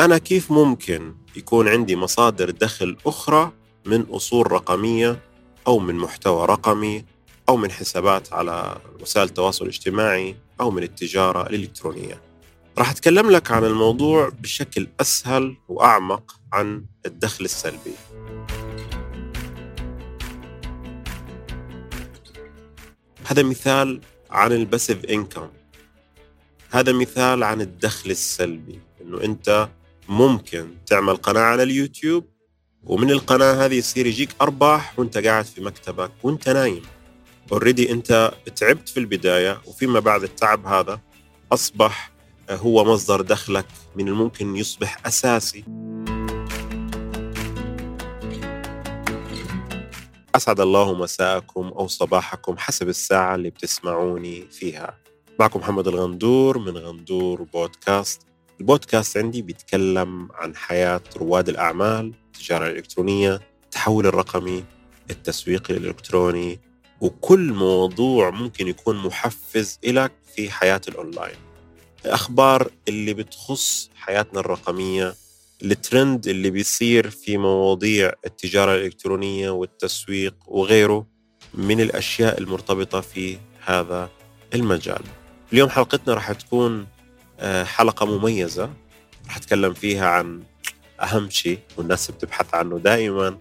أنا كيف ممكن يكون عندي مصادر دخل أخرى من أصول رقمية أو من محتوى رقمي أو من حسابات على وسائل التواصل الاجتماعي أو من التجارة الإلكترونية؟ راح أتكلم لك عن الموضوع بشكل أسهل وأعمق عن الدخل السلبي. هذا مثال عن الباسيف إنكم. هذا مثال عن الدخل السلبي إنه أنت ممكن تعمل قناة على اليوتيوب ومن القناة هذه يصير يجيك أرباح وأنت قاعد في مكتبك وأنت نايم. اوريدي أنت تعبت في البداية وفيما بعد التعب هذا أصبح هو مصدر دخلك من الممكن يصبح أساسي. أسعد الله مساءكم أو صباحكم حسب الساعة اللي بتسمعوني فيها. معكم محمد الغندور من غندور بودكاست. البودكاست عندي بيتكلم عن حياة رواد الأعمال التجارة الإلكترونية التحول الرقمي التسويق الإلكتروني وكل موضوع ممكن يكون محفز إلك في حياة الأونلاين. الأخبار اللي بتخص حياتنا الرقمية الترند اللي بيصير في مواضيع التجارة الإلكترونية والتسويق وغيره من الأشياء المرتبطة في هذا المجال. اليوم حلقتنا راح تكون حلقة مميزة. راح أتكلم فيها عن أهم شيء والناس بتبحث عنه دائما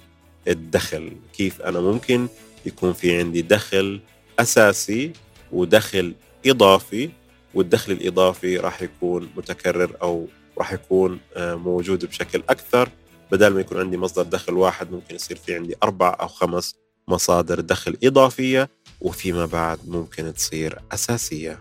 الدخل. كيف أنا ممكن يكون في عندي دخل أساسي ودخل إضافي والدخل الإضافي راح يكون متكرر أو راح يكون موجود بشكل أكثر. بدل ما يكون عندي مصدر دخل واحد ممكن يصير في عندي أربع أو خمس مصادر دخل إضافية وفيما بعد ممكن تصير أساسية.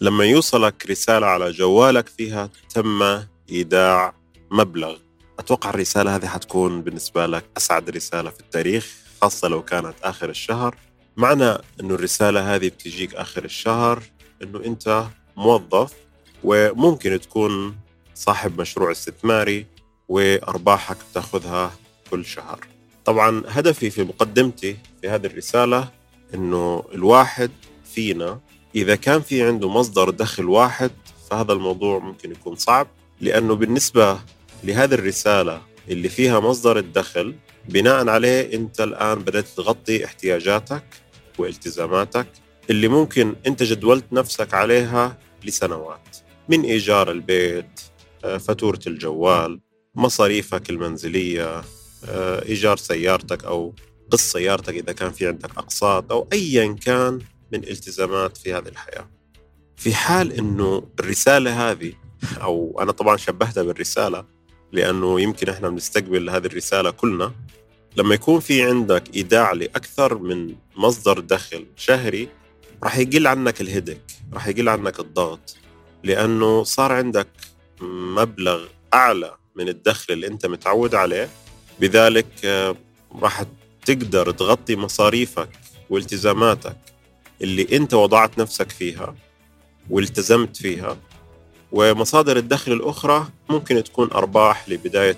لما يوصلك رسالة على جوالك فيها تم إيداع مبلغ أتوقع الرسالة هذه حتكون بالنسبة لك أسعد رسالة في التاريخ خاصة لو كانت آخر الشهر معنى إنه الرسالة هذه بتجيك آخر الشهر إنه أنت موظف وممكن تكون صاحب مشروع استثماري وأرباحك بتاخذها كل شهر. طبعا هدفي في مقدمتي في هذه الرسالة إنه الواحد فينا إذا كان في عنده مصدر دخل واحد فهذا الموضوع ممكن يكون صعب لأنه بالنسبة لهذه الرسالة اللي فيها مصدر الدخل بناء عليه أنت الآن بدأت تغطي احتياجاتك والتزاماتك اللي ممكن أنت جدولت نفسك عليها لسنوات. من إيجار البيت فاتورة الجوال مصاريفك المنزلية إيجار سيارتك أو قسط سيارتك إذا كان في عندك أقساط أو ايا كان. من التزامات في هذه الحياة. في حال إنه الرسالة هذه أو أنا طبعا شبهتها بالرسالة لأنه يمكن إحنا بنستقبل هذه الرسالة كلنا لما يكون في عندك إيداع لأكثر من مصدر دخل شهري راح يقل عنك الهدك راح يقل عنك الضغط لأنه صار عندك مبلغ أعلى من الدخل اللي أنت متعود عليه بذلك راح تقدر تغطي مصاريفك والتزاماتك. اللي انت وضعت نفسك فيها والتزمت فيها ومصادر الدخل الأخرى ممكن تكون أرباح لبداية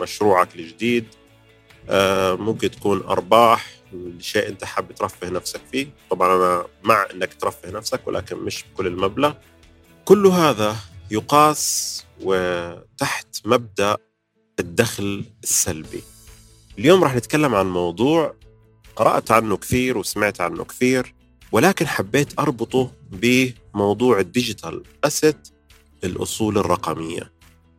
مشروعك الجديد ممكن تكون أرباح لشيء انت حابب ترفه نفسك فيه. طبعا أنا مع إنك ترفه نفسك ولكن مش بكل المبلغ. كل هذا يقاس وتحت مبدأ الدخل السلبي. اليوم راح نتكلم عن موضوع قرأت عنه كثير وسمعت عنه كثير. ولكن حبيت أربطه بموضوع الديجيتال أسيت الاصول الرقمية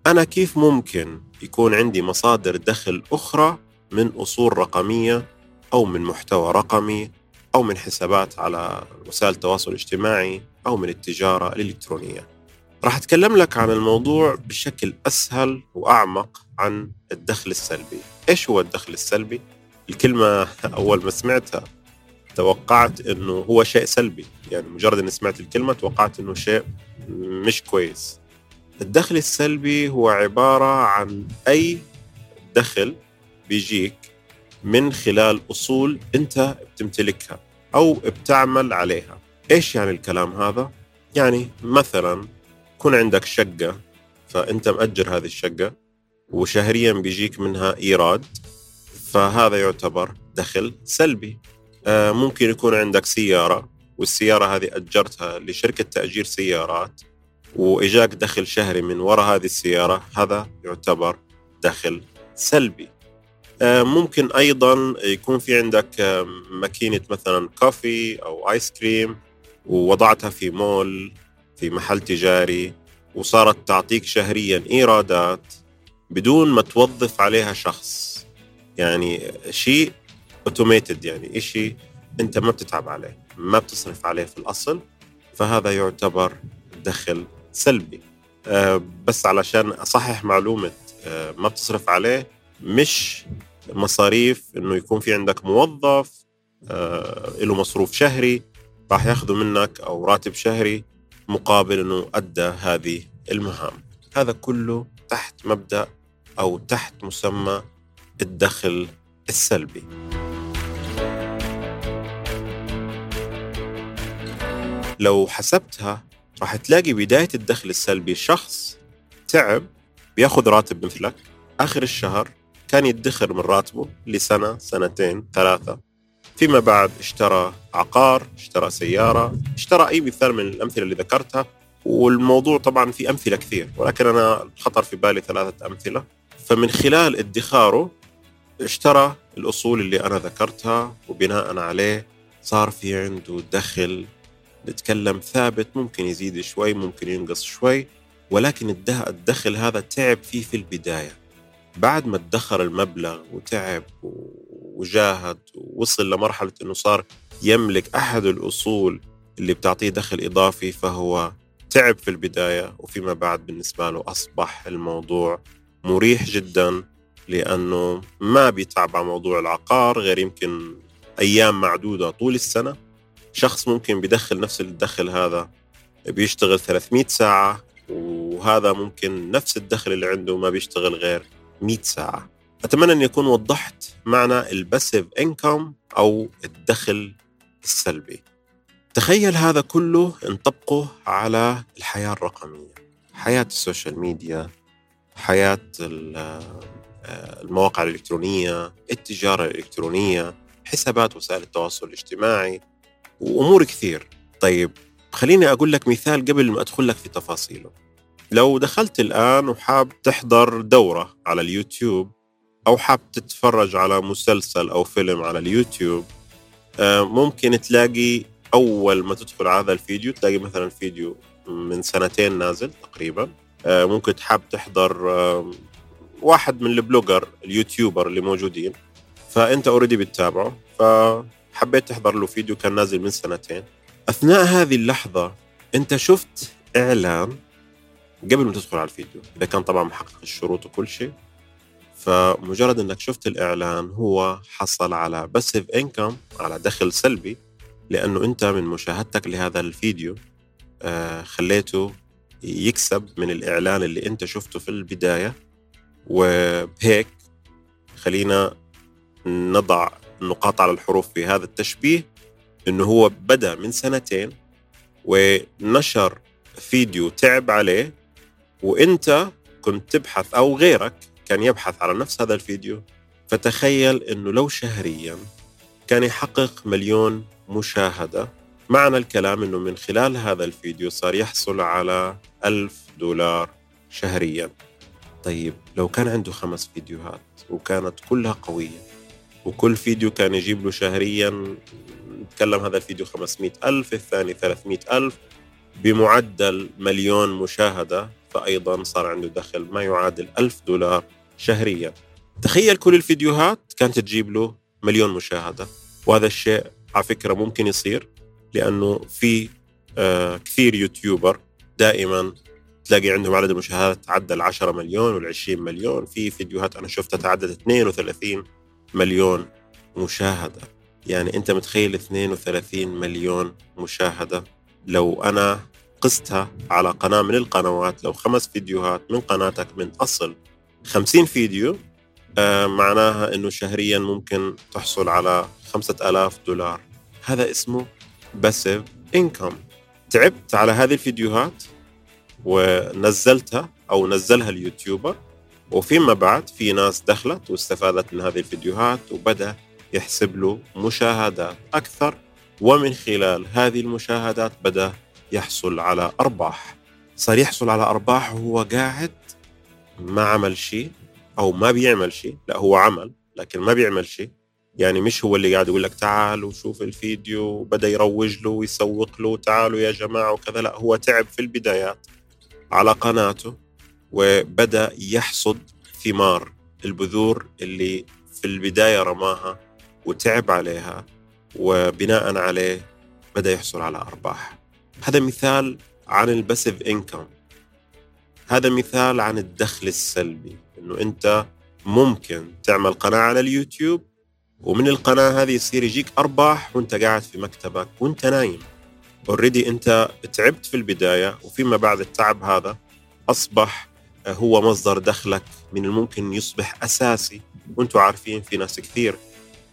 أنا كيف ممكن يكون عندي مصادر دخل أخرى من أصول رقمية أو من محتوى رقمي أو من حسابات على وسائل التواصل الاجتماعي أو من التجارة الإلكترونية. راح أتكلم لك عن الموضوع بشكل أسهل وأعمق عن الدخل السلبي. إيش هو الدخل السلبي؟ الكلمة أول ما سمعتها توقعت إنه هو شيء سلبي، يعني مجرد إني سمعت الكلمة توقعت إنه شيء مش كويس. الدخل السلبي هو عبارة عن أي دخل بيجيك من خلال أصول أنت بتمتلكها أو بتعمل عليها. إيش يعني الكلام هذا؟ يعني مثلا يكون عندك شقة فأنت مأجر هذه الشقة وشهريا بيجيك منها إيراد فهذا يعتبر دخل سلبي. ممكن يكون عندك سيارة والسيارة هذه أجرتها لشركة تأجير سيارات وإجاك دخل شهري من وراء هذه السيارة هذا يعتبر دخل سلبي. آه، ممكن أيضا يكون في عندك آه، ماكينة مثلا كوفي أو آيس كريم ووضعتها في مول في محل تجاري وصارت تعطيك شهريا إيرادات بدون ما توظف عليها شخص. يعني شيء اوتوميتد يعني شيء أنت ما بتتعب عليه ما بتصرف عليه في الأصل فهذا يعتبر دخل سلبي. أه بس علشان أصحح معلومة أه ما بتصرف عليه مش مصاريف إنه يكون في عندك موظف أه له مصروف شهري راح ياخذوا منك أو راتب شهري مقابل إنه أدى هذه المهام. هذا كله تحت مبدأ أو تحت مسمى الدخل السلبي. لو حسبتها راح تلاقي بداية الدخل السلبي. شخص تعب بياخذ راتب مثلك. آخر الشهر كان يدخر من راتبه لسنة سنتين ثلاثة. فيما بعد اشترى عقار اشترى سيارة اشترى أي مثال من الأمثلة اللي ذكرتها. والموضوع طبعا في أمثلة كثير ولكن أنا خطر في بالي ثلاثة أمثلة. فمن خلال ادخاره اشترى الأصول اللي أنا ذكرتها وبناء عليه صار في عنده دخل نتكلم ثابت ممكن يزيد شوي ممكن ينقص شوي ولكن الدخل هذا تعب فيه في البداية. بعد ما ادخر المبلغ وتعب وجاهد ووصل لمرحلة أنه صار يملك أحد الأصول اللي بتعطيه دخل إضافي فهو تعب في البداية وفيما بعد بالنسبة له أصبح الموضوع مريح جدا لأنه ما بيتعب على موضوع العقار غير يمكن أيام معدودة طول السنة. شخص ممكن بيدخل نفس الدخل هذا بيشتغل 300 ساعة وهذا ممكن نفس الدخل اللي عنده ما بيشتغل غير 100 ساعة. أتمنى أن يكون وضحت معنى ال passive income أو الدخل السلبي. تخيل هذا كله نطبقه على الحياة الرقمية حياة ال social media حياة المواقع الإلكترونية التجارة الإلكترونية حسابات وسائل التواصل الاجتماعي. وأمور كثير. طيب خليني أقول لك مثال قبل ما أدخل لك في تفاصيله. لو دخلت الآن وحاب تحضر دورة على اليوتيوب أو حاب تتفرج على مسلسل أو فيلم على اليوتيوب آه، ممكن تلاقي أول ما تدخل على هذا الفيديو تلاقي مثلا فيديو من سنتين نازل تقريبا آه، ممكن تحب تحضر واحد من ال blogger ال YouTuber اللي موجودين. فأنت already بتتابعه. فحبيت تحضر له فيديو كان نازل من سنتين. أثناء هذه اللحظة أنت شفت إعلان قبل ما تدخل على الفيديو. إذا كان طبعا محقق الشروط وكل شيء. فمجرد إنك شفت الإعلان هو حصل على passive income على دخل سلبي لأنه أنت من مشاهدتك لهذا الفيديو آه، خليته يكسب من الإعلان اللي أنت شفته في البداية. وبهيك خلينا نضع النقاط على الحروف في هذا التشبيه إنه هو بدأ من سنتين ونشر فيديو تعب عليه وإنت كنت تبحث أو غيرك كان يبحث على نفس هذا الفيديو فتخيل إنه لو شهريا كان يحقق مليون مشاهدة. معنى الكلام إنه من خلال هذا الفيديو صار يحصل على ألف دولار شهريا. طيب لو كان عنده خمس فيديوهات وكانت كلها قوية وكل فيديو كان يجيب له شهريا نتكلم هذا الفيديو 500 ألف الثاني 300 ألف بمعدل مليون مشاهدة. فأيضا صار عنده دخل ما يعادل ألف دولار شهريا. تخيل كل الفيديوهات كانت تجيب له مليون مشاهدة. وهذا الشيء على فكرة ممكن يصير لأنه في آه كثير يوتيوبر دائما تلاقي عندهم عدد المشاهدات تعدى ال 10 مليون وال 20 مليون. في فيديوهات أنا شفتها تعدت 32 مليون مشاهدة. يعني أنت متخيل 32 مليون مشاهدة؟ لو أنا قستها على قناة من القنوات لو خمس فيديوهات من قناتك من أصل 50 فيديو آه معناها إنه شهريا ممكن تحصل على 5000 دولار. هذا اسمه باسيف انكم تعبت على هذه الفيديوهات ونزلتها أو نزلها اليوتيوبر وفيما بعد في ناس دخلت واستفادت من هذه الفيديوهات وبدأ يحسب له مشاهدات أكثر ومن خلال هذه المشاهدات بدأ يحصل على أرباح. صار يحصل على أرباح وهو قاعد ما عمل شيء أو ما بيعمل شيء. لا هو عمل لكن ما بيعمل شيء. يعني مش هو اللي قاعد يقول لك تعال وشوف الفيديو وبدأ يروج له ويسوق له تعالوا يا جماعة وكذا. لا هو تعب في البدايات على قناته. وبدأ يحصد ثمار البذور اللي في البداية رماها وتعب عليها وبناء عليه بدأ يحصل على أرباح. هذا مثال عن ال passive income هذا مثال عن الدخل السلبي إنه أنت ممكن تعمل قناة على اليوتيوب ومن القناة هذه يصير يجيك أرباح وأنت قاعد في مكتبك وأنت نايم. already أنت تعبت في البداية وفيما بعد التعب هذا أصبح هو مصدر دخلك من الممكن يصبح أساسي. وأنتم عارفين في ناس كثير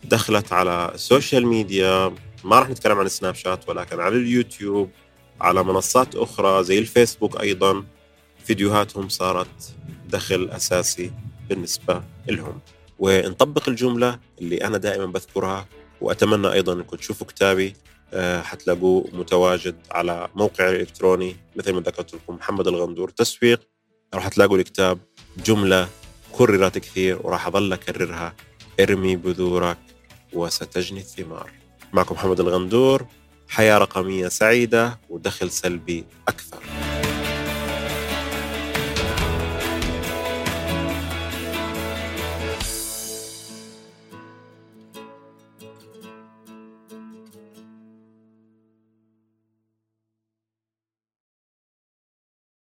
دخلت على ال social media. ما راح نتكلم عن سناب شات ولكن على اليوتيوب على منصات أخرى زي الفيسبوك أيضا. فيديوهاتهم صارت دخل أساسي بالنسبة لهم. ونطبق الجملة اللي أنا دائما بذكرها وأتمنى أيضا أنكم تشوفوا كتابي. آه، حتلاقوه متواجد على موقعي الإلكتروني. مثل ما ذكرت لكم محمد الغندور تسويق. راح تلاقوا الكتاب جملة كررت كثير وراح أظل أكررها. ارمي بذورك وستجني الثمار. معكم محمد الغندور. حياة رقمية سعيدة ودخل سلبي أكثر.